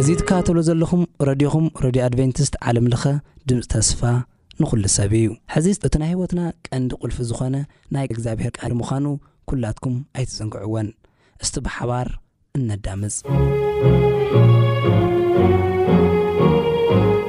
እዚ ትከታተልዎ ዘለኹም ረድዮኹም ረድዮ ኣድቨንቲስት ዓለም ለኸ ድምጺ ተስፋ ንኹሉ ሰብ እዩ። ሕዚ እቲ ናይ ህይወትና ቀንዲ ቁልፊ ዝኾነ ናይ እግዚኣብሔር ቃል ምዃኑ ኩላትኩም ኣይትዘንግዕዎን። እስቲ ብሓባር እነዳምፅ።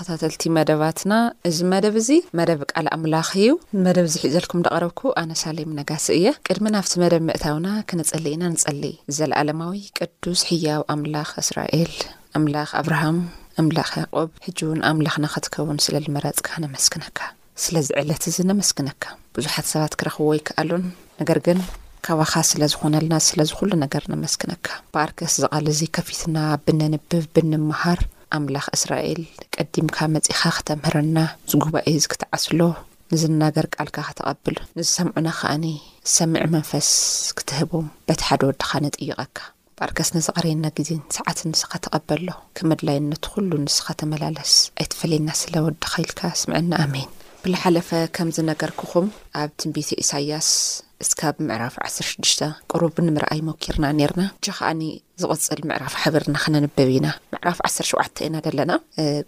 ተኸታተልቲ መደባትና እዚ መደብ እዚ መደብ ቃል ኣምላኽ እዩ። ንመደብ እዚ ሒዘልኩም ደቐረብኩ ኣነ ሳሌም ነጋሲ እየ። ቅድሚ ናብቲ መደብ ምእታውና ክንጽሊ ኢና ንጸሊ። ዘለኣለማዊ ቅዱስ ሕያው ኣምላኽ እስራኤል ኣምላኽ ኣብርሃም ኣምላኽ ያቆብ ሕጂ ውን ኣምላኽና ክትከውን ስለ ልመረጽካ ነመስግነካ። ስለዚ ዕለት እዚ ነመስግነካ ብዙሓት ሰባት ክረኽብዎ ኣይከኣሉን ነገር ግን ካባኻ ስለ ዝኾነልና ስለዚ ኩሉ ነገር ነመስግነካ ባኣርከስ እዚ ቃል እዚ ከፊትና ብነንብብ ብንመሃር ኣምላኽ እስራኤል ቀዲምካ መጺኻ ክተምህረና እዚ ጉባኤ እዚ ክትዓስሎ ንዝናገር ቃልካ ከተቐብል ንዝሰምዑና ከኣ ሰሚዒ መንፈስ ክትህቦም በቲ ሓደ ወድኻ ንጥይቐካ። እምበኣርከስ ነዚ ቀርየና ግዜን ሰዓትን ንስኻ ተቐበሎ ከም ኣድላይነቱ ኩሉ ንስኻ ተመላለስ ኣይትፈለየና ስለ ወድኻ ኢልካ ስምዐና ኣሜን። ብልሓለፈ ከም ዝነገርኩኹም ኣብ ትንቢተ ኢሳይያስ እስካብ ምዕራፍ ዓሰርተ ሽዱሽተ ቁሩብ ንምርኣይ ሞኪርና ኔርና ሕጂ ከኣ ዝቕጽል ምዕራፍ ሓቢርና ከነንብብ ኢና ምዕራፍ ዓሰርተ ሸውዓተ ኢና ዘለና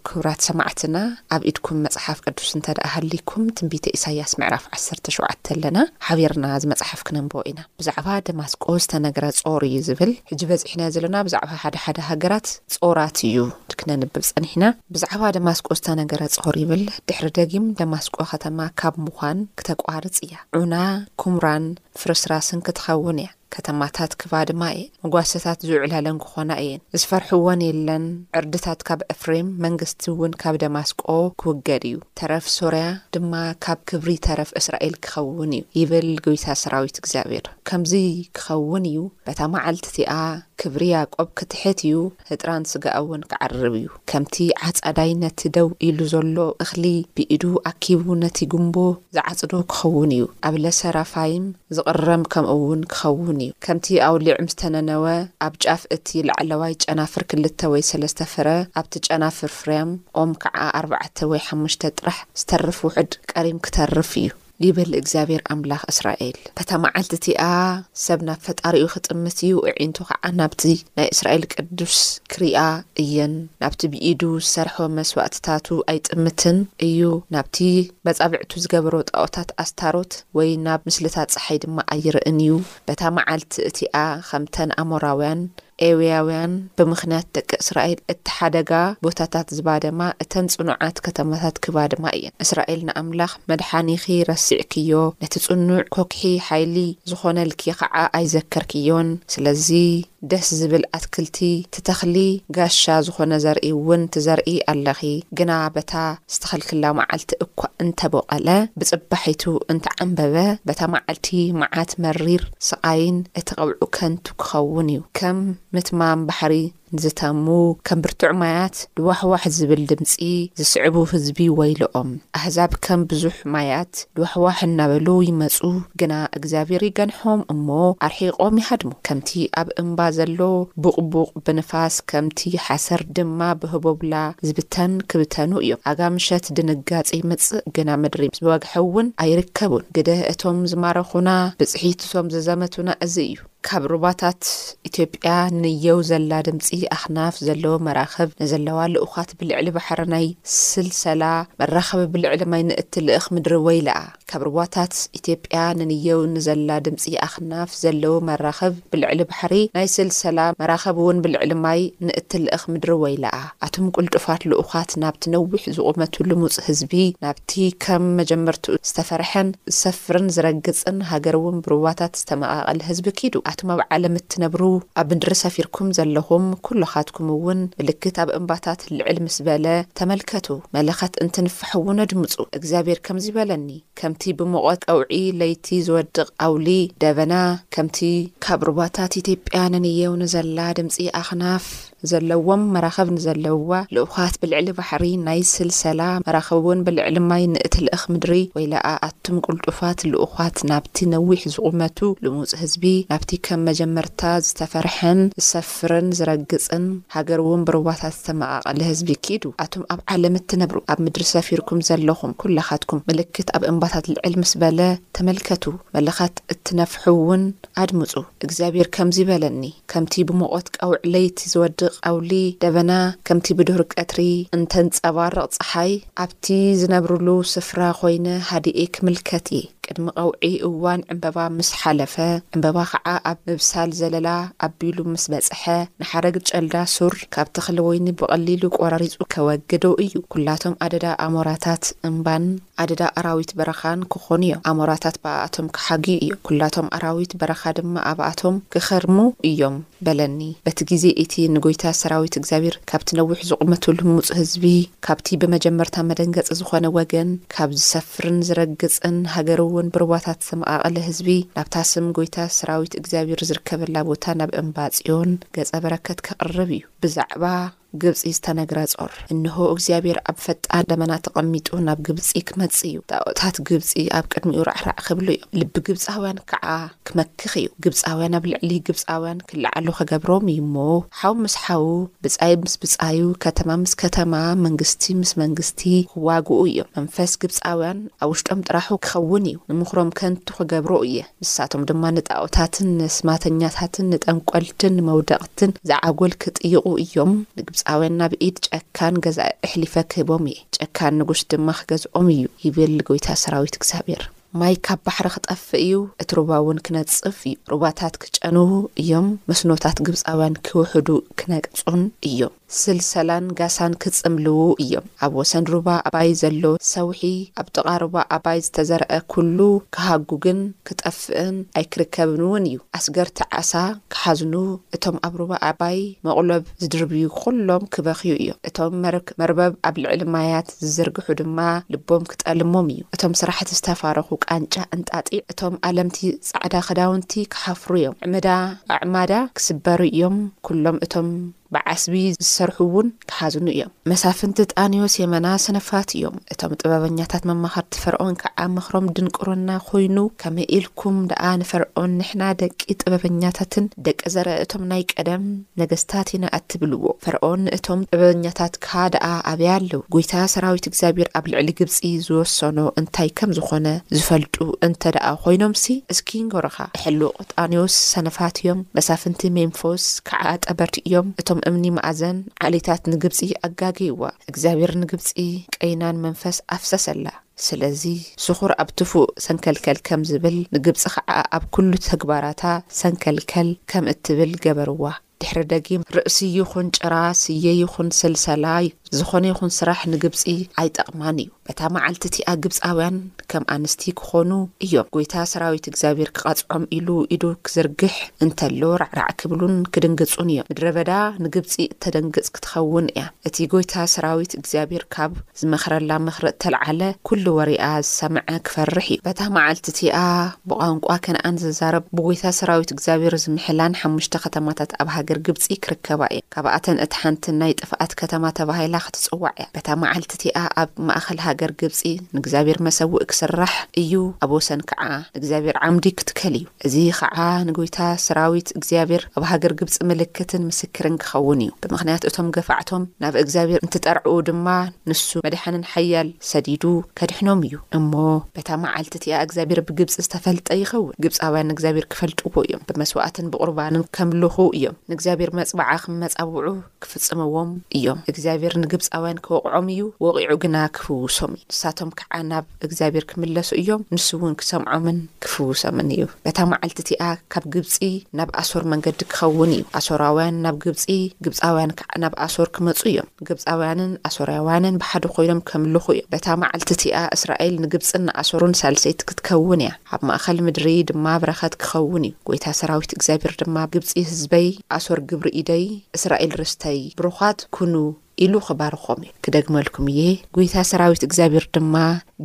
ኩብራት ሰማዕትና ኣብ ኢድኩም መጽሓፍ ቅዱስ እንተድኣ ሃልይኩም ትንቢተ ኢሳይያስ ምዕራፍ ዓሰርተ ሸውዓተ ኣለና ሓቢርና እዚ መጽሓፍ ክነንብቦ ኢና። ብዛዕባ ደማስቆ ዝተነግረ ጾር እዩ ዝብል ሕጂ በጺሕናዮ ዘለና ብዛዕባ ሓደ ሓደ ሃገራት ጾራት እዩ ክነንብብ ጸኒሕና ብዛዕባ ደማስቆ ዝተነገረ ጾር ይብል ድሕሪ ደጊም ደማስቆ ከተማ ካብ ምዃን ክተቋርጽ እያ ዑና ኩምራን ፍርስራስን ክትኸውን እያ ከተማታት ክባድማ እየ መጓሰታት ዝውዕላለን ክኾና እየን። ዝፈርሕዎን የለን። ዕርድታት ካብ ኤፍሬም፣ መንግስቲ እውን ካብ ደማስቆ ክውገድ እዩ። ተረፍ ሶርያ ድማ ካብ ክብሪ ተረፍ እስራኤል ክኸውን እዩ፣ ይብል ጐይታ ሰራዊት እግዚኣብሄር። ከምዙይ ክኸውን እዩ፣ በታ መዓልቲ እቲኣ ክብሪ ያዕቆብ ክትሕት እዩ፣ ህጥራን ስጋ'ውን ክዓርብ እዩ። ከምቲ ዓጻዳይ ነቲ ደው ኢሉ ዘሎ እኽሊ ብኢዱ ኣኪቡ ነቲ ጉምቦ ዝዓጽዶ ክኸውን እዩ። ኣብ ለሰራፋይም ዝቕረም ከምኡ'ውን ክኸውን እዩ። ከምቲ ኣውሊዕ ምስ ተነነወ፣ ኣብ ጫፍ እቲ ላዕለዋይ ጨናፍር ክልተ ወይ ሰለስተ ፍረ፣ ኣብቲ ጨናፍር ፍርያም ኦም ከኣ ኣርባዕተ ወይ ሓሙሽተ ጥራሕ ዝተርፍ ውሑድ ቀሪም ክተርፍ እዩ። ይብል እግዚኣብሄር ኣምላኽ እስራኤል። በታ መዓልቲ እቲኣ፣ ሰብ ናብ ፈጣሪኡ ኺጥምት እዩ፣ ኣዒንቱ ኸዓ ናብቲ ናይ እስራኤል ቅዱስ ኪርእያ እየን። ናብቲ ብኢዱ ዝሰርሖ መስዋእትታቱ ኣይጥምትን እዩ፣ ናብቲ በጻብዕቱ ዝገበሮ ጣኦታት ኣስታሮት ወይ ናብ ምስልታት ጸሓይ ድማ ኣይርእን እዩ። በታ መዓልቲ እቲኣ ኸምተን ኣሞራውያን፣ ኤውያውያን፣ ብምኽንያት ደቂ እስራኤል እተሓደጋ ቦታታት ዝባደማ፣ እተን ጽኑዓት ከተማታት ኪባድማ እየን። እስራኤል ንኣምላኽ መድሓኒኺ ረሲዕክዮ፣ ነቲ ጽኑዕ ኰክሒ ሓይሊ ዝዀነልኪ ኸዓ ኣይዘከርክዮን። ስለዚ። ደስ ዝብል ኣትክልቲ ትተኽሊ ጋሻ ዝኾነ ዘርኢ ውን ትዘርኢ ኣለኺ ግና በታ ዝተኸልክላ መዓልቲ እኳ እንተቦቐለ ብጽባሒቱ እንተዓምበበ በታ መዓልቲ መዓት መሪር ስቓይን እቲ ቐብዑ ከንቱ ክኸውን ዩ ከም ምትማም ባሕሪ ንዝተሙ ከም ብርቱዕ ማያት ድዋሕዋሕ ዝብል ድምጺ ዝስዕቡ ህዝቢ ወይልኦም ኣሕዛብ ከም ብዙሕ ማያት ሏሕዋሕ እናበሉ ይመጹ፣ ግና እግዚኣብሄር ይገንሖም እሞ ኣርሒቖም ይሃድሙ። ከምቲ ኣብ እምባ ዘሎ ቡቕቡቕ ብንፋስ፣ ከምቲ ሓሰር ድማ ብህቦብላ ዚብተን ኪብተኑ እዮም። ኣጋምሸት ድንጋጼ ይመጽእ፣ ግና ምድሪ ብወግሐውን ኣይርከቡን። ግደ እቶም ዝማረኹና፣ ብጽሒት እቶም ዝዘመቱና እዚ እዩ። ካብ ሩባታት ኢትዮጵያ ንየው ዘላ ድምጺ ኣኽናፍ ዘለዎ መራኽብ ንዘለዋ ልኡኻት ብልዕሊ ባሕሪ ናይ ስልሰላ መራኽብ ብልዕሊ ማይ ንእትልእኽ ምድሪ ወይልኣ። ካብ ሩባታት ኢትዮጵያ ንንየው ንዘላ ድምጺ ኣኽናፍ ዘለዎ መራኽብ ብልዕሊ ባሕሪ ናይ ስልሰላ መራኽብ እውን ብልዕሊ ማይ ንእትልእኽ ምድሪ ወይልኣ። ኣቱም ቁልጡፋት ልኡኻት ናብቲ ነዊሕ ዝቑመቱ ልሙጽ ህዝቢ ናብቲ ከም መጀመርትኡ ዝተፈረሐን ዝሰፍርን ዝረግጽን ሃገር እውን ብሩባታት ዝተመቓቐለ ህዝቢ ኪዱ። ኣቱም ኣብ ዓለም እትነብሩ ኣብ ምድሪ ሰፊርኩም ዘለኹም ኩሎኻትኩም እውን ምልክት ኣብ እምባታት ልዕል ምስ በለ ተመልከቱ መለኸት እንትንፋሕ እውን ኣድምጹ እግዚኣብሄር ከምዚ በለኒ ከምቲ ብሙቐት ቀውዒ ለይቲ ዝወድቕ ኣውሊ ደበና ከምቲ ካብ ሩባታት ኢትዮጵያ ነንየው ንዘላ ድምጺ ኣኽናፍ ዘለዎም መራኽብ ንዘለውዋ ልኡኻት ብልዕሊ ባሕሪ ናይ ስልሰላ መራኽብ ውን ብልዕሊ ማይ ንእትልእኽ ምድሪ ወይለኣ ኣቱም ቁልጡፋት ልኡዃት ናብቲ ነዊሕ ዝቑመቱ ልሙጽ ህዝቢ ናብቲ ከም መጀመርታ ዝተፈርሐን ዝሰፍርን ዝረግጽን ሃገር ውን ብሩባታት ዝተመቓቐለ ህዝቢ ኪዱ ኣቱም ኣብ ዓለም እትነብሩ ኣብ ምድሪ ሰፊርኩም ዘለኹም ኩላኻትኩም ምልክት ኣብ እምባታት ልዕል ምስ በለ ተመልከቱ መለኻት እትነፍሑ ውን ኣድምጹ፣ እግዚኣብሄር ከምዚ በለኒ፣ ከምቲ ብሞቖት ቀውዒ ለይቲ ዝወድቕ ኣውሊ ደበና፣ ከምቲ ብድሩግ ቀትሪ እተንጸባርቕ ጸሓይ፣ ኣብቲ ዝነብርሉ ስፍራ ዀይነ ሃዲኤ ክምልከት እየ። ቅድሚ ቀውዒ እዋን ዕምበባ ምስ ሓለፈ፣ ዕምበባ ኸዓ ኣብ ምብሳል ዘለላ ኣቢሉ ምስ በጽሐ፣ ንሓረግ ጨልዳ ሱር ካብ ተኽሊ ወይኒ ብቐሊሉ ቈራሪጹ ከወግዶ እዩ። ኵላቶም ኣደዳ ኣሞራታት እምባን ኣደዳ ኣራዊት በረኻን ክኾኑ ኢዮም። ኣሞራታት ብኣኣቶም ክሓግዩ ኢዮም፣ ኵላቶም ኣራዊት በረኻ ድማ ኣብኣቶም ክኸርሙ ኢዮም በለኒ። በቲ ግዜ እቲ ንጐይታ ሰራዊት እግዚኣብሄር ካብቲ ነዊሕ ዝቝመቱ ልሙጽ ህዝቢ፣ ካብቲ ብመጀመርታ መደንገጺ ዝዀነ ወገን፣ ካብ ዝሰፍርን ዝረግጽን ሃገርውን ብሩባታት ዝተመቓቐለ ህዝቢ፣ ናብታ ስም ጐይታ ሰራዊት እግዚኣብሄር ዝርከበላ ቦታ ናብ እምባ ጽዮን ገጸ በረከት ከቕርብ ኢዩ። ብዛዕባ። ግብጺ ዝተነግረ ጾር። እንሆ፣ እግዚኣብሄር ኣብ ፈጣን ደመና ተቐሚጡ ናብ ግብጺ ክመጽእ እዩ፣ ጣኦታት ግብጺ ኣብ ቅድሚኡ ራዕራዕ ክብሉ እዮም፣ ልቢ ግብጻውያን ከኣ ክመክኽ እዩ፣ ግብጻውያን ኣብ ልዕሊ ግብጻውያን ክለዓሉ ኸገብሮም እዩ እሞ፣ ሓው ምስ ሓዉ፣ ብጻይ ምስ ብጻዩ፣ ከተማ ምስ ከተማ፣ መንግስቲ ምስ መንግስቲ ኽዋግኡ እዮም፣ መንፈስ ግብጻውያን ኣብ ውሽጦም ጥራሑ ክኸውን እዩ፣ ንምኽሮም ከንቱ ኽገብሮ እየ። ንሳቶም ድማ ንጣኦታትን ንኣስማተኛታትን ንጠንቈልትን ንመውደቕትን ዛዓጐል ኪጥይቑ እዮም፣ ንግብጻውያን ናብ ኢድ ጨካን ገዛኢ ኣሕሊፈ ክህቦም እየ፣ ጨካን ንጉስ ድማ ኪገዝኦም እዩ፣ ይብል ጐይታ ሰራዊት እግዚኣብሄር። ማይ ካብ ባሕሪ ኪጠፍእ እዩ፣ እቲ ሩባውን ኪነጽፍ እዩ፣ ሩባታት ኪጨንዉ እዮም፣ መስኖታት ግብጻውያን ኪውሕዱ ኪነቅጹን እዮም። ስልሰላን ጋሳን ክጽምልዉ እዮም። ኣብ ወሰን ሩባ ኣባይ ዘሎ ሰውሒ፣ ኣብ ጥቓ ሩባ ኣባይ ዝተዘርዐ ኩሉ ክሃጉግን ክጠፍእን ኣይክርከብን እውን እዩ። ኣስገርቲ ዓሳ ክሓዝኑ፣ እቶም ኣብ ሩባ ኣባይ መቑለብ ዝድርብዩ ኩሎም ክበኽዩ እዮም። እቶም መርበብ ኣብ ልዕሊ ማያት ዝዝርግሑ ድማ ልቦም ክጠልሞም እዩ። እቶም ስራሕቲ ዝተፋረኹ ቃንጫ እንጣጢዕ፣ እቶም ኣለምቲ ጻዕዳ ክዳውንቲ ክሓፍሩ እዮም። ኣዕማዳ ክስበሩ እዮም። ኩሎም እቶም ብዓስቢ ዝሰርሑ እውን ክሓዝኑ እዮም። መሳፍንቲ ጣንዮስ የመና ሰነፋት እዮም፣ እቶም ጥበበኛታት መማኸርቲ ፈርዖን ከዓ ምኽሮም ድንቁርና ኾይኑ፣ ከመይ ኢልኩም ደኣ ንፈርዖን ንሕና ደቂ ጥበበኛታትን ደቂ ዘርእ እቶም ናይ ቀደም ነገስታት ኢና ኣትብልዎ? ፈርዖን ንእቶም ጥበበኛታትካ ደኣ ኣበይ ኣለዉ? ጐይታ ሰራዊት እግዚኣብሔር ኣብ ልዕሊ ግብፂ ዝወሰኖ እንታይ ከም ዝኾነ ዝፈልጡ እንተ ደኣ ኾይኖምሲ እስኪ ይንገሩኻ። ሕሉቕ ጣኔዎስ ሰነፋት እዮም፣ መሳፍንቲ ሜምፎስ ክዓ ኣጠበርቲ እዮም፣ እቶም እምኒ መኣዘን ዓሌታት ንግብፂ ኣጋገይዋ፣ እግዚኣብሔር ንግብፂ ቀይናን መንፈስ ኣፍሰሰላ፣ ስለዚ ስኹር ኣብ ትፉእ ሰንከልከል ከም ዝብል ንግብፂ ክዓ ኣብ ኩሉ ተግባራታ ሰንከልከል ከም እትብል ገበርዋ። ድሕሪ ደጊም ርእሲ ይኹን ጭራ ስየ ይኹን ሰልሰላ ዝኾነ ይኹን ስራሕ ንግብጺ ኣይጠቕማን እዩ። በታ መዓልቲ እቲኣ ግብጻውያን ከም ኣንስቲ ክኾኑ እዮም። ጐይታ ሰራዊት እግዚኣብሄር ክቐጽዖም ኢሉ ኢዱ ክዝርግሕ እንተሎ ራዕራዕ ክብሉን ክድንግጹን እዮም። ምድረ በዳ ንግብጺ እተደንግጽ ክትኸውን እያ። እቲ ጐይታ ሰራዊት እግዚኣብሄር ካብ። ዝመኽረላ ምኽሪ እተልዓለ ኵሉ ወሬኣ ዝሰምዐ ኪፈርሕ እዩ። በታ መዓልቲ እቲኣ፣ ብቋንቋ ከነኣን ዚዛረብ፣ ብጐይታ ሰራዊት እግዚኣብሄር ዚምሕላን ሓሙሽተ ኸተማታት ኣብ ሃገር ግብጺ ኪርከባ እየን። ካብኣተን እታ ሓንቲ ናይ ጥፍኣት ከተማ ተባሂላ ኽትጽዋዕ እያ። በታ መዓልቲ እቲኣ ኣብ ማእከል ሃገር ግብጺ ንእግዚኣብሄር መሰውኢ ኪስራሕ እዩ፣ ኣብ ወሰን ከዓ ንእግዚኣብሄር ዓምዲ ኪትከል እዩ። እዚ ኸዓ ንጐይታ ሠራዊት እግዚኣብሔር ኣብ ሃገር ግብፂ ምልክትን ምስክርን ክኸውን እዩ። ብምኽንያት እቶም ገፋዕቶም ናብ እግዚኣብሔር እንትጠርዕዉ ድማ ንሱ መድሓንን ሓያል ሰዲዱ ከድሕኖም እዩ እሞ በታ መዓልቲ እቲኣ እግዚኣብሔር ብግብፂ ዝተፈልጠ ይኸውን። ግብፃውያን ንእግዚኣብሔር ክፈልጥዎ እዮም። ብመሥዋዕትን ብቑርባንን ከምልኹ እዮም። ንእግዚኣብሔር መፅብዓ ክመፃብዑ ክፍጽምዎም እዮም። እግዚኣብሄር ንግብጻውያን ከወቕዖም እዩ፣ ወቒዑ ግና ክፍውሶም እዩ። ንሳቶም ከዓ ናብ እግዚኣብሄር ክምለሱ እዮም፣ ንሱውን ክሰምዖምን ክፍውሶምን እዩ። በታ መዓልቲ እቲኣ ካብ ግብጺ ናብ ኣሶር መንገዲ ክኸውን እዩ። ኣሶራውያን ናብ ግብጺ፣ ግብጻውያን ከዓ ናብ ኣሶር ክመጹ እዮም። ግብጻውያንን ኣሶራውያንን ብሓደ ኮይኖም ከምልኹ እዮም። በታ መዓልቲ እቲኣ እስራኤል ንግብጽን ንኣሶርን ሳልሰይቲ ክትከውን እያ። ኣብ ማእከል ምድሪ ድማ በረኸት ኪኸውን እዩ። ጐይታ ሰራዊት እግዚኣብሄር ድማ፣ ግብጺ ህዝበይ፣ ኣሶር ግብሪ ኢደይ፣ እስራኤል ርስተይ፣ ብሩኻት ኩኑ፣ ኢሉ ኺባርኾም እዩ። ክደግመልኩም እየ፣ ጐይታ ሰራዊት እግዚኣብሄር ድማ፣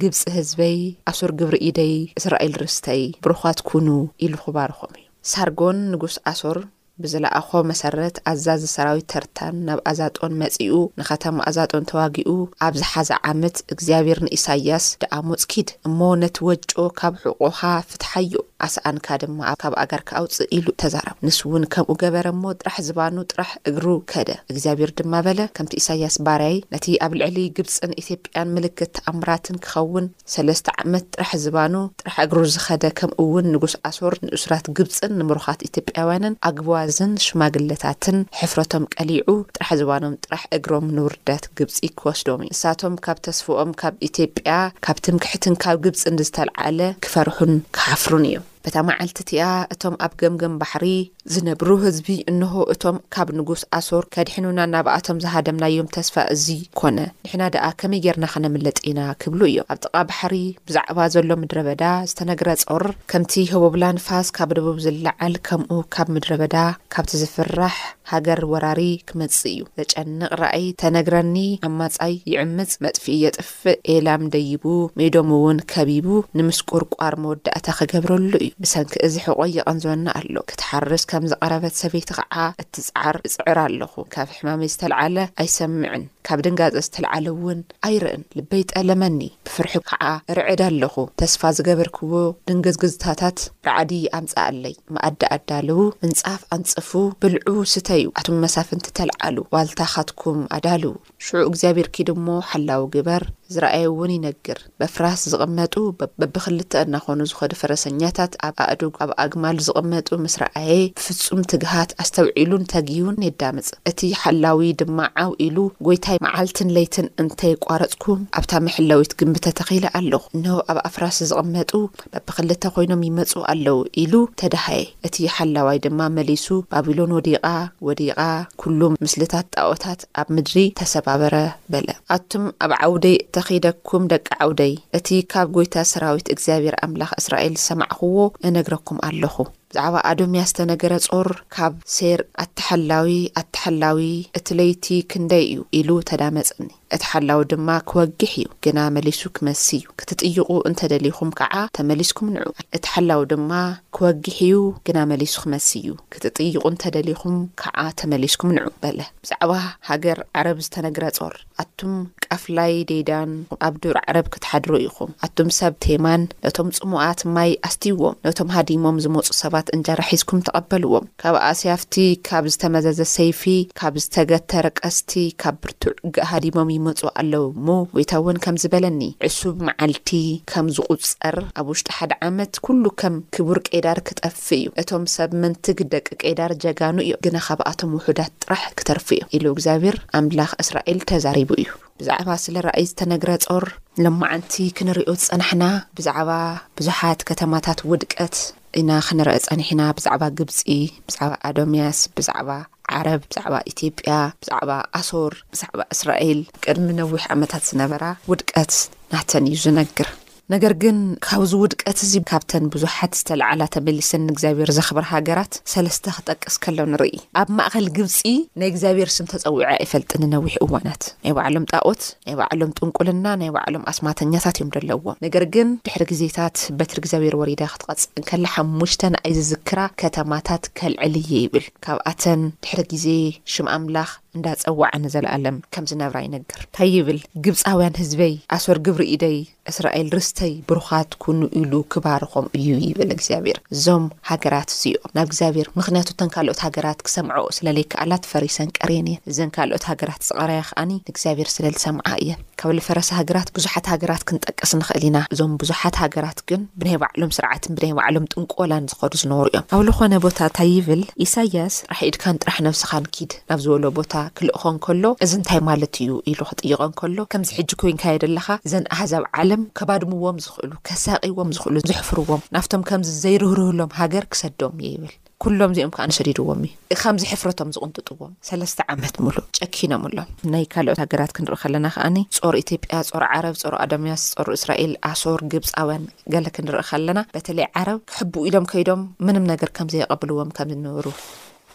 ግብጺ ህዝበይ፣ ኣሶር ግብሪ ኢደይ፣ እስራኤል ርስተይ፣ ብሩኻት ኩኑ፣ ኢሉ ኺባርኾም እዩ። ሳርጎን ንጉስ ኣሶር ብዝለኣኾ መሰረት ኣዛዚ ሰራዊት ተርታን ናብ ኣዛጦን መጺኡ ንኸተማ ኣዛጦን ተዋጊኡ ኣብ ዝሓዛ ዓመት እግዚኣብሔር ንኢሳይያስ ደኣሞጽ ኪድ እሞ ነቲ ወጮ ካብ ሕቖኻ ፍትሓዮ ኣስኣንካ ድማ ካብ ኣጋርካ ኣውጽእ ኢሉ ተዛረቦ ንሱውን ከምኡ ገበረ እሞ ጥራሕ ዝባኑ ጥራሕ እግሩ ከደ እግዚኣብሔር ድማ በለ ከምቲ ኢሳይያስ ባርያይ ነቲ ኣብ ልዕሊ ግብጽን ኢትዮጵያን ምልክት ተኣምራትን ክኸውን ሰለስተ ዓመት ጥራሕ ዝባኑ ጥራሕ እግሩ ዝኸደ ከምኡ ውን ንጉስ ኣሶር ንእሱራት ግብጽን ንምሩኻት ኢትዮጵያውያንን ኣግብዋዝን ሽማግለታትን ሕፍረቶም ቀሊዑ ጥራሕ ዝባኖም ጥራሕ እግሮም ንውርደት ግብጺ ክወስዶም እዩ ንሳቶም ካብ ተስፍኦም ካብ ኢትዮጵያ ካብ ትምክሕትን ካብ ግብጽን ዝተልዓለ ክፈርሑን ክሓፍሩን እዩ በታ መዓልቲ እቲኣ እቶም ኣብ ገምገም ባሕሪ ዝነብሩ ህዝቢ፣ እንሆ፣ እቶም ካብ ንጉስ ኣሶር ኬድሕኑና ናብኣቶም ዝሃደምናዮም ተስፋ እዚ ኰነ፣ ንሕና ደኣ ከመይ ጌርና ኸነምልጥ ኢና? ኪብሉ እዮም። ኣብ ጥቓ ባሕሪ ብዛዕባ ዘሎ ምድረ በዳ ዝተነግረ ጾር፣ ከምቲ ህቦብላ ንፋስ ካብ ደቡብ ዚለዓል፣ ከምኡ ካብ ምድረ በዳ፣ ካብቲ ዚፍራሕ ሃገር ወራሪ ኪመጽእ እዩ። ዜጨንቕ ራእይ ተነግረኒ፣ ዓማጻይ ይዕምጽ፣ መጥፍኢ የጥፍእ። ክጠፍእ ኤላም ደይቡ፣ ሜዶም እውን ከቢቡ፣ ንምስቁርቋር መወዳእታ ክገብረሉ እዩ። ብሰንኪ እዚ ሕቖይ ይቐንዞኒ ኣሎ። ክትሓርስ ከም ዝቐረበት ሰበይቲ ኸዓ እትጽዓር እጽዕር ኣለኹ። ካብ ሕማመይ ዝተልዓለ ኣይሰምዕን፣ ካብ ድንጋጸ ዝተልዓለ እውን ኣይርእን። ልበይ ጠለመኒ፣ ብፍርሒ ኸዓ እርዕድ ኣለኹ። ተስፋ ዝገበርክዎ ድንግዝግዝታታት ራዕዲ ኣምጽኣለይ። መኣዲ ኣዳልዉ፣ ምንጻፍ ኣንጽፉ፣ ብልዑ፣ ስተዩ፣ ኣቱም መሳፍንቲ ተልዓሉ፣ ዋልታኻትኩም ኣዳልዉ። ሽዑ እግዚኣብሄር ኪድ እሞ ሓላዊ ግበር፣ እዚ ራእይውን ይነግር፣ በፍራስ ዝቕመጡ በብኽልተ እናኾኑ ዝኸዱ ፈረሰኛታት ኣብ ኣእዱግ ኣብ ኣግማል ዝቕመጡ ምስ ረኣየ ብፍጹም ትግሃት ኣስተውዒሉን ተጊሁን የዳምጽ፣ እቲ ሓላዊ ድማ ዓው ኢሉ ጐይታይ መዓልትን ለይትን እንተየቋረጽኩ ኣብታ መሕለዊት ግምቢ ተተኺለ ኣሎኹ፣ እንሆ ኣብ ኣፍራስ ዝቕመጡ በብኽልተ ኮይኖም ይመጹ ኣለዉ ኢሉ ተደሃየ፣ እቲ ሓላዋይ ድማ መሊሱ ባቢሎን ወዲቓ ወዲቓ ኩሉ ምስልታት ጣኦታት። ኣብ ምድሪ ተሰባበረ በለ። ኣቱም ኣብ ዓውደይ እተኺደኩም ደቂ ዓውደይ፣ እቲ ካብ ጐይታ ሰራዊት እግዚኣብሄር ኣምላኽ እስራኤል ዝሰማዕኩዎ እነግረኩም ኣሎኹ። ብዛዕባ ኣዶምያ ዝተነገረ ጾር ካብ ሴር፣ ኣተሓላዊ፣ ኣተሓላዊ፣ እቲ ለይቲ ክንደይ እዩ? ኢሉ ተዳመጸኒ። እቲ ሓላዊ ድማ ክወግሕ እዩ፣ ግና መሊሱ ክመሲ እዩ። ክትጥይቑ እንተ ደሊኹም ከኣ ተመሊስኩም ንዑ። እቲ ሓላዊ ድማ ክወግሕ እዩ፣ ግና መሊሱ ክመሲ እዩ። ክትጥይቑ እንተ ደሊኹም ከኣ ተመሊስኩም ንዑ በለ። ብዛዕባ ሃገር ዓረብ ዝተነግረ ጾር። ኣቱም ቃፍላይ ደይዳን ኣብ ዱር ዓረብ ክትሓድሩ ኢኹም። ኣቱም ሰብ ቴማን ነቶም ጽሙኣት ማይ ኣስትይዎም፣ ነቶም ሃዲሞም ዝመጹ ሰባት እንጀራ ሒዝኩም ተቐበልዎም። ካብ ኣስያፍቲ፣ ካብ ዝተመዘዘ ሰይፊ፣ ካብ ዝተገተረ ቀስቲ፣ ካብ ብርቱዕ ውግእ ሃዲሞም ይመጹ ኣለዉ እሞ ጎይታ'ውን ከምዚ በለኒ። ዕሱብ መዓልቲ ከም ዝቑጸር፣ ኣብ ውሽጢ ሓደ ዓመት ኩሉ ከም ክቡር ቄዳር ክጠፍእ፣ ክተርፍ እዩ እቶም ሰብ መንትግ ደቂ ቄዳር ጀጋኑ እዮም ግና ካብኣቶም ውሑዳት ጥራሕ ክተርፉ እዮም ኢሉ እግዚኣብሄር ኣምላክ እስራኤል ተዛሪቡ እዩ። ብዛዕባ ስለ ራእይ ዝተነግረ ጾር ሎማዓንቲ ክንሪኦ ዝጸናሕና ብዛዕባ ብዙሓት ከተማታት ውድቀት ኢና ክንረኢ ጸኒሕና ብዛዕባ ግብጺ ብዛዕባ ኣዶምያስ ብዛዕባ ዓረብ ብዛዕባ ኢትዮጵያ ብዛዕባ ኣሶር ብዛዕባ እስራኤል ቅድሚ ነዊሕ ዓመታት ዝነበራ ውድቀት ናተን እዩ ዝነግር። ነገር ግን ካብዚ ውድቀት እዚ ካብተን ብዙሓት ዝተለዓላ ተመሊሰን ንእግዚኣብሔር ዘኽብራ ሃገራት ሰለስተ ክጠቅስ ከሎ ንርኢ። ኣብ ማእከል ግብጺ ናይ እግዚኣብሔር ስም ተጸዊዑ ኣይፈልጥን ንነዊሕ እዋናት። ናይ ባዕሎም ጣኦት፣ ናይ ባዕሎም ጥንቁልና፣ ናይ ባዕሎም ኣስማተኛታት እዮም ደለውዎም። ነገር ግን ድሕሪ ግዜታት በትሪ እግዚኣብሔር ወሪዳ ክትቐጽዕ እንከላ ሓሙሽተ ንኣይ ዝዝክራ ከተማታት ከልዕል እየ ይብል። ካብኣተን ድሕሪ ግዜ ሽም ኣምላኽ፣ እንዳ ጸወዓ ንዘላኣለም ከም ዝነብራ ይነግር ታይ ይብል ግብጻውያን ህዝበይ ኣሶር ግብሪ ኢደይ እስራኤል ርስተይ ብሩኻት ኩኑ ኢሉ ክባርኾም እዩ ይብል እግዚኣብሄር እዞም ሃገራት እዚኦ ናብ እግዚኣብሄር ምኽንያቱ እተን ካልኦት ሃገራት ክሰምዐኦ ስለለይከኣላ ትፈሪሰን ቀርየን እየን እዘን ካልኦት ሃገራት ዝቀረያ ከኣ ንእግዚኣብሄር ስለልሰምዓ እየን ካብ ልፈረሳ ሃገራት ብዙሓት ሃገራት ክንጠቅስ ንኽእል ኢና። እዞም ብዙሓት ሃገራት ግን ብናይ ባዕሎም ስርዓትን ብናይ ባዕሎም ጥንቆላን ዝኸዱ ዝነበሩ እዮም። ኣብ ልኾነ ቦታ ታይ ይብል ኢሳያስ ጥራሕ ኢድካን ጥራሕ ነብስኻን ኪድ ናብ ዝበሎ ቦታ ክልእኾ እንከሎ እዚ እንታይ ማለት እዩ ኢሉ ክጥይቖ እንከሎ ከምዚ ሕጂ ኮይንካዮ ደለኻ እዘን ኣህዛብ ዓለም ከባድምዎም ዝኽእሉ ከሳቕይዎም ዝኽእሉ ዘሕፍርዎም ናብቶም ከምዚ ዘይርህርህሎም ሃገር ክሰዶም እየ ይብል። ኩሎም እዚኦም ከኣ ሰዲድዎም እዩ። ከምዚ ሕፍረቶም ዝቕንጥጥዎም ሰለስተ ዓመት ምሉእ ጨኪኖምሎም። ናይ ካልኦት ሃገራት ክንርኢ ከለና ከኣ ጾር ኢትዮጵያ ጾር ዓረብ ጾር ኣዶምያስ ጾር እስራኤል ኣሶር ግብጻውያን ገለ ክንርኢ ከለና በተለይ ዓረብ ክሕብኡ ኢሎም ከይዶም ምንም ነገር ከም ዘየቐብልዎም ከም ዝነበሩ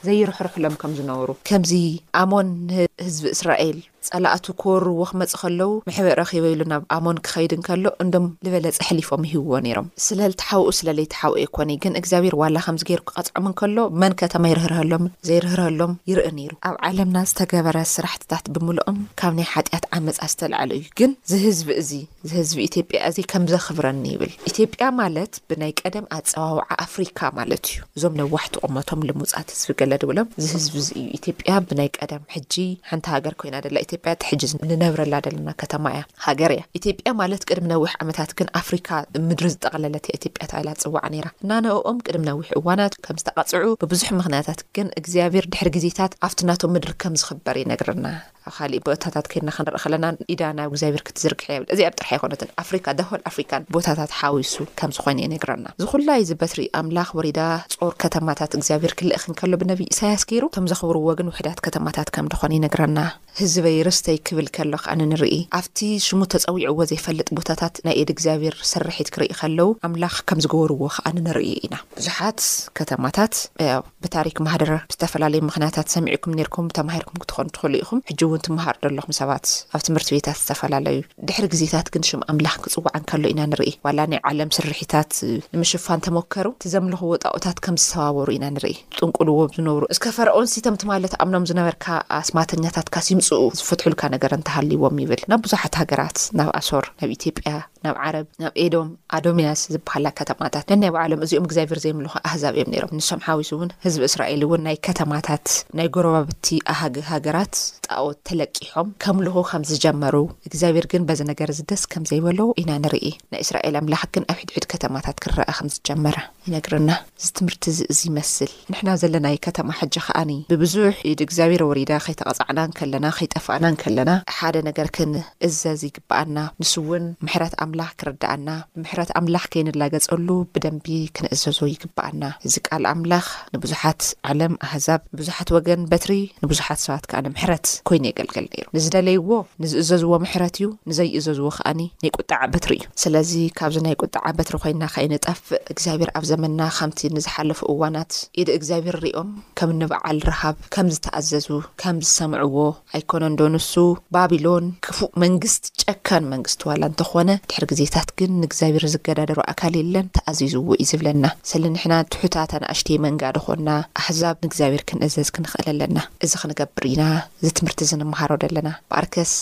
ዘይርሕርሕሎም ከም ዝነበሩ ከምዚ ኣሞን ንህዝቢ እስራኤል ጸላእቱ ክወርዎ ክመጹ ከለዉ ምሕበእ ረኪበ ኢሉ ናብ ኣሞን ክከይድ እንከሎ እንዶም ልበለጸ ሕሊፎም ይህብዎ ነይሮም ስለልቲ ሓውኡ ስለለይ ትሓውኡ ኣይኮንይ ግን እግዚኣብሔር ዋላ ከምዚ ገይሩ ክቀጽዖም እንከሎ መን ከተማ ይርህርሀሎምን ዘይርህርሀሎም ይርኢ ነይሩ ኣብ ዓለምና ዝተገበረ ስራሕትታት ብምልኦም ካብ ናይ ሓጥያት ዓመጻ ዝተላዕለ እዩ ግን ዝህዝቢ እዚ ዝህዝቢ ኢትዮጵያ እዚ ከም ዘኽብረኒ ይብል። ኢትዮጵያ ማለት ብናይ ቀደም ኣጸዋውዓ ኣፍሪካ ማለት እዩ። እዞም ነዋሕቲ ቁመቶም ልሙጻት ህዝቢ ገለ ድብሎም ዝህዝቢ እዚ እዩ። ኢትዮጵያ ብናይ ቀደም ሕጂ ሓንቲ ሃገር ኮይና ደላ ኢትዮጵያ እቲ ሕጂ ንነብረላ ደለና ከተማ እያ ሃገር እያ። ኢትዮጵያ ማለት ቅድሚ ነዊሕ ዓመታት ግን ኣፍሪካ ምድሪ ዝጠቕለለት እያ ኢትዮጵያ ተባሂላ ትጽዋዕ ነይራ። እና ንእኦም ቅድሚ ነዊሕ እዋናት ከም ዝተቐጽዑ ብብዙሕ ምኽንያታት ግን እግዚኣብሔር ድሕሪ ግዜታት ኣብቲ ናቶም ምድሪ ከም ዝኽበር ይነግረና። ኣብ ኻሊእ ቦታታት ከድና ክንርኢ ከለና ኢዳ ናብ እግዚኣብሔር ክትዝርግሕ እያ ይብል እዚኣ ጥራሕ ኣይኮነትን ኣፍሪካ the whole ኣፍሪካን ቦታታት ሓዊሱ ከም ዝኾነ ይነግረና እዚ ኹላ እዚ በትሪ ኣምላኽ ወሪዳ ጾር ከተማታት እግዚኣብሔር ክልእኽ እንከሎ ብነብይ ኢሳያስ ገይሩ እቶም ዘኽብርዎ ግን ውሕዳት ከተማታት ከም ድኾነ ይነግረና ህዝበይ ርስተይ ክብል ከሎ ኸኣ ንርኢ ኣብቲ ሽሙ ተጸዊዕዎ ዘይፈልጥ ቦታታት ናይ ኢድ እግዚኣብሔር ስርሒት ክርኢ ከለው ኣምላኽ ከም ዝገበርዎ ኸኣ ንርኢ ኢና ብዙሓት ከተማታት ብታሪክ ማህደረ ብዝተፈላለዩ ምክንያታት ሰሚዕኩም ኔርኩም ተማሂርኩም ክትኮኑ ትክእሉ ኢኩም ሕጂ ውን ትማሃሩ ደለኩም ሰባት ኣብ ትምህርቲ ቤታት ዝተፈላለዩ ድሕሪ ግዜታት ግን ሽም ኣምላክ ክጽዋዕ እንከሎ ኢና ንርኢ ዋላ ናይ ዓለም ስርሒታት ንምሽፋን ተሞከሩ እቲ ዘምልክዎ ጣኦታት ከም ዝተሰባበሩ ኢና ንርኢ ዝጥንቁልዎ ብ ዝነብሩ እስከ ፈርኦንሲ ከም ትማሊ ትኣምኖም ዝነበርካ ኣስማተኛታትካስ ይምጽኡ ዝፈትሑልካ ነገር እንተሃልይዎም ይብል ናብ ብዙሓት ሃገራት ናብ ኣሶር ናብ ኢትዮጵያ ናብ ዓረብ፣ ናብ ኤዶም፣ ኣዶምያስ ዝብሃላ ከተማታት፣ ነናይ ባዕሎም እዚኦም እግዚኣብሄር ዘይምልኹ ኣህዛብ እዮም ነይሮም። ንሶም ሓዊሱ እውን ህዝቢ እስራኤል እውን ናይ ከተማታት ናይ ጎረባብቲ ኣሃግ ሃገራት ጣኦት ተለቂሖም ከምልኹ ከም ዝጀመሩ፣ እግዚኣብሄር ግን በዚ ነገር እዚ ደስ ከም ዘይበሎ ኢና ንርኢ። ናይ እስራኤል ኣምላኽ ግን ኣብ ሕድሕድ ከተማታት ክረኣ ከም ዝጀመረ። ይነግረና እዚ ትምህርቲ እዚ እዚ ይመስል ንሕና ዘለናዪ ከተማ ሕጂ ከኣ ብብዙሕ ኢድ እግዚኣብሔር ወሪዳ ከይተቀጻዕና እንከለና ከይጠፋእና እንከለና ሓደ ነገር ክንእዘዝ ይግበኣና ንሱ እውን ምሕረት ኣምላኽ ክርደኣና ብምሕረት ኣምላኽ ከይንላገጸሉ ብደንቢ ክንእዘዞ ይግበኣና እዚ ቃል ኣምላኽ ንብዙሓት ዓለም ኣህዛብ ንብዙሓት ወገን በትሪ ንብዙሓት ሰባት ከኣ ንምሕረት ኮይኑ የገልገል ነይሩ ንዝደለይዎ ንዝእዘዝዎ ምሕረት እዩ ንዘይእዘዝዎ ከኣ ነይቁጠዐ በትሪ እዩ። ስለዚ ካብዚ ናይ ቁጥዓ በትሪ ኮይንና ከይንጠፍእ እግዚኣብሔር ኣብ ዘመንና ከምቲ ንዝሓለፉ እዋናት ኢድ እግዚኣብሔር ሪኦም ከም ንበዓል ረሃብ ከም ዝተኣዘዙ ከም ዝሰምዕዎ ኣይኮነንዶ ንሱ ባቢሎን ክፉእ መንግስቲ ጨካን መንግስቲ ዋላ እንተኾነ ድሕሪ ግዜታት ግን ንእግዚኣብሔር ዝገዳደሮ ኣካል የለን ተኣዚዝዎ እዩ ዝብለና ሰለ ንሕና ትሑታት ኣናእሽተይ መንጋ ድኾንና ኣሕዛብ ንእግዚኣብሔር ክንእዘዝ ክንኽእል ኣለና እዚ ክንገብር ኢና እዚ ትምህርቲ እዚ ንመሃሮ ደለና በኣርከስ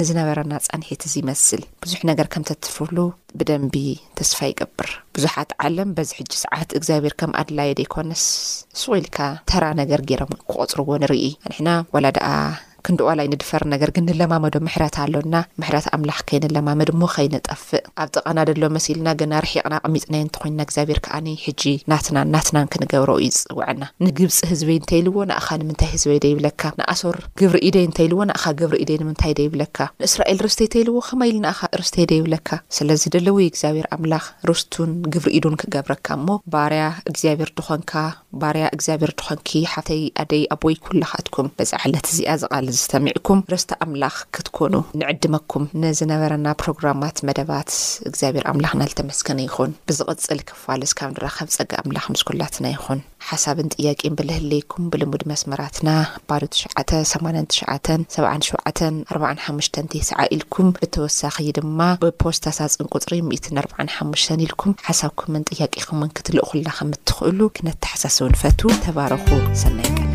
ንዝነበረና ፃንሒት እዚ ይመስል ብዙሕ ነገር ከም ተትርፍሉ ብደንቢ ተስፋ ይገብር ብዙሓት ዓለም በዚ ሕጂ ሰዓት እግዚኣብሔር ከም ኣድላዩ ደይኮነስ ሱቅ ኢልካ ተራ ነገር ገይሮም ክቆፅርዎ ንርኢ ኣንሕና ዋላ ደኣ ክንዲ ኦል ኣይንድፈር ነገር ግን ንለማመዶ ምሕረት ኣሎና ምሕረት ኣምላክ ከይንለማመድ እሞ ከይንጠፍእ ኣብ ጥቃና ደሎ መሲልና ግና ርሒቅና ኣቅሚጥናዮ እንተኮይንና እግዚኣብሔር ከኣኒ ሕጂ ናትናን ናትናን ክንገብሮ እዩ ዝፅወዐና ንግብፂ ህዝበይ እንተይልዎ ንኣካ ንምንታይ ህዝበይ ደይብለካ ንኣሶር ግብሪ ኢደይ እንተ ኢልዎ ንኣኻ ግብሪ ኢደይ ንምንታይ ደይ ብለካ? ንእስራኤል ርስተይ ተኢልዎ ከመይ ኢሉ ንኣኻ ርስተይ ደይ ብለካ? ስለዚ ድልዊ እዩ እግዚኣብሔር ኣምላኽ ርስቱን ግብሪ ኢዱን ክገብረካ እሞ ባርያ እግዚኣብሔር ድኾንካ ባርያ እግዚኣብሔር ድኾንኪ ሓፍተይ ኣደይ ኣቦይ ኩላኻትኩም በዛ ዕለት እዚኣ እዚ ቃል እዚ ሰሚዕኩም ርስቲ ኣምላኽ ክትኮኑ ንዕድመኩም ንዝነበረና ፕሮግራማት መደባት እግዚኣብሔር ኣምላኽና ልተመስገነ ይኹን ብዝቕጽል ክፋል እስካብ ንራኸብ ጸጋ ኣምላኽ ምስ ኩላትና ይኹን። ሓሳብን ጥያቄን ብልህለይኩም ብልሙድ መስመራትና ባዶ ትሽዓተ፣ ሰማንያን ትሽዓተን፣ ሰብዓን ሸውዓተን፣ ኣርባዓን ሓሙሽተን ቴስዓ ኢልኩም ብተወሳኺ ድማ ብፖስታ ሳጽን ቁጽሪ ሚእትን ኣርባዓን ሓሙሽተን ኢልኩም ሓሳብኩምን ጥያቄኹምን ክትልእኹልና ከም እትኽእሉ ክነተሓሳስብ ንፈቱ። ተባረኹ። ሰናይ ቅነ።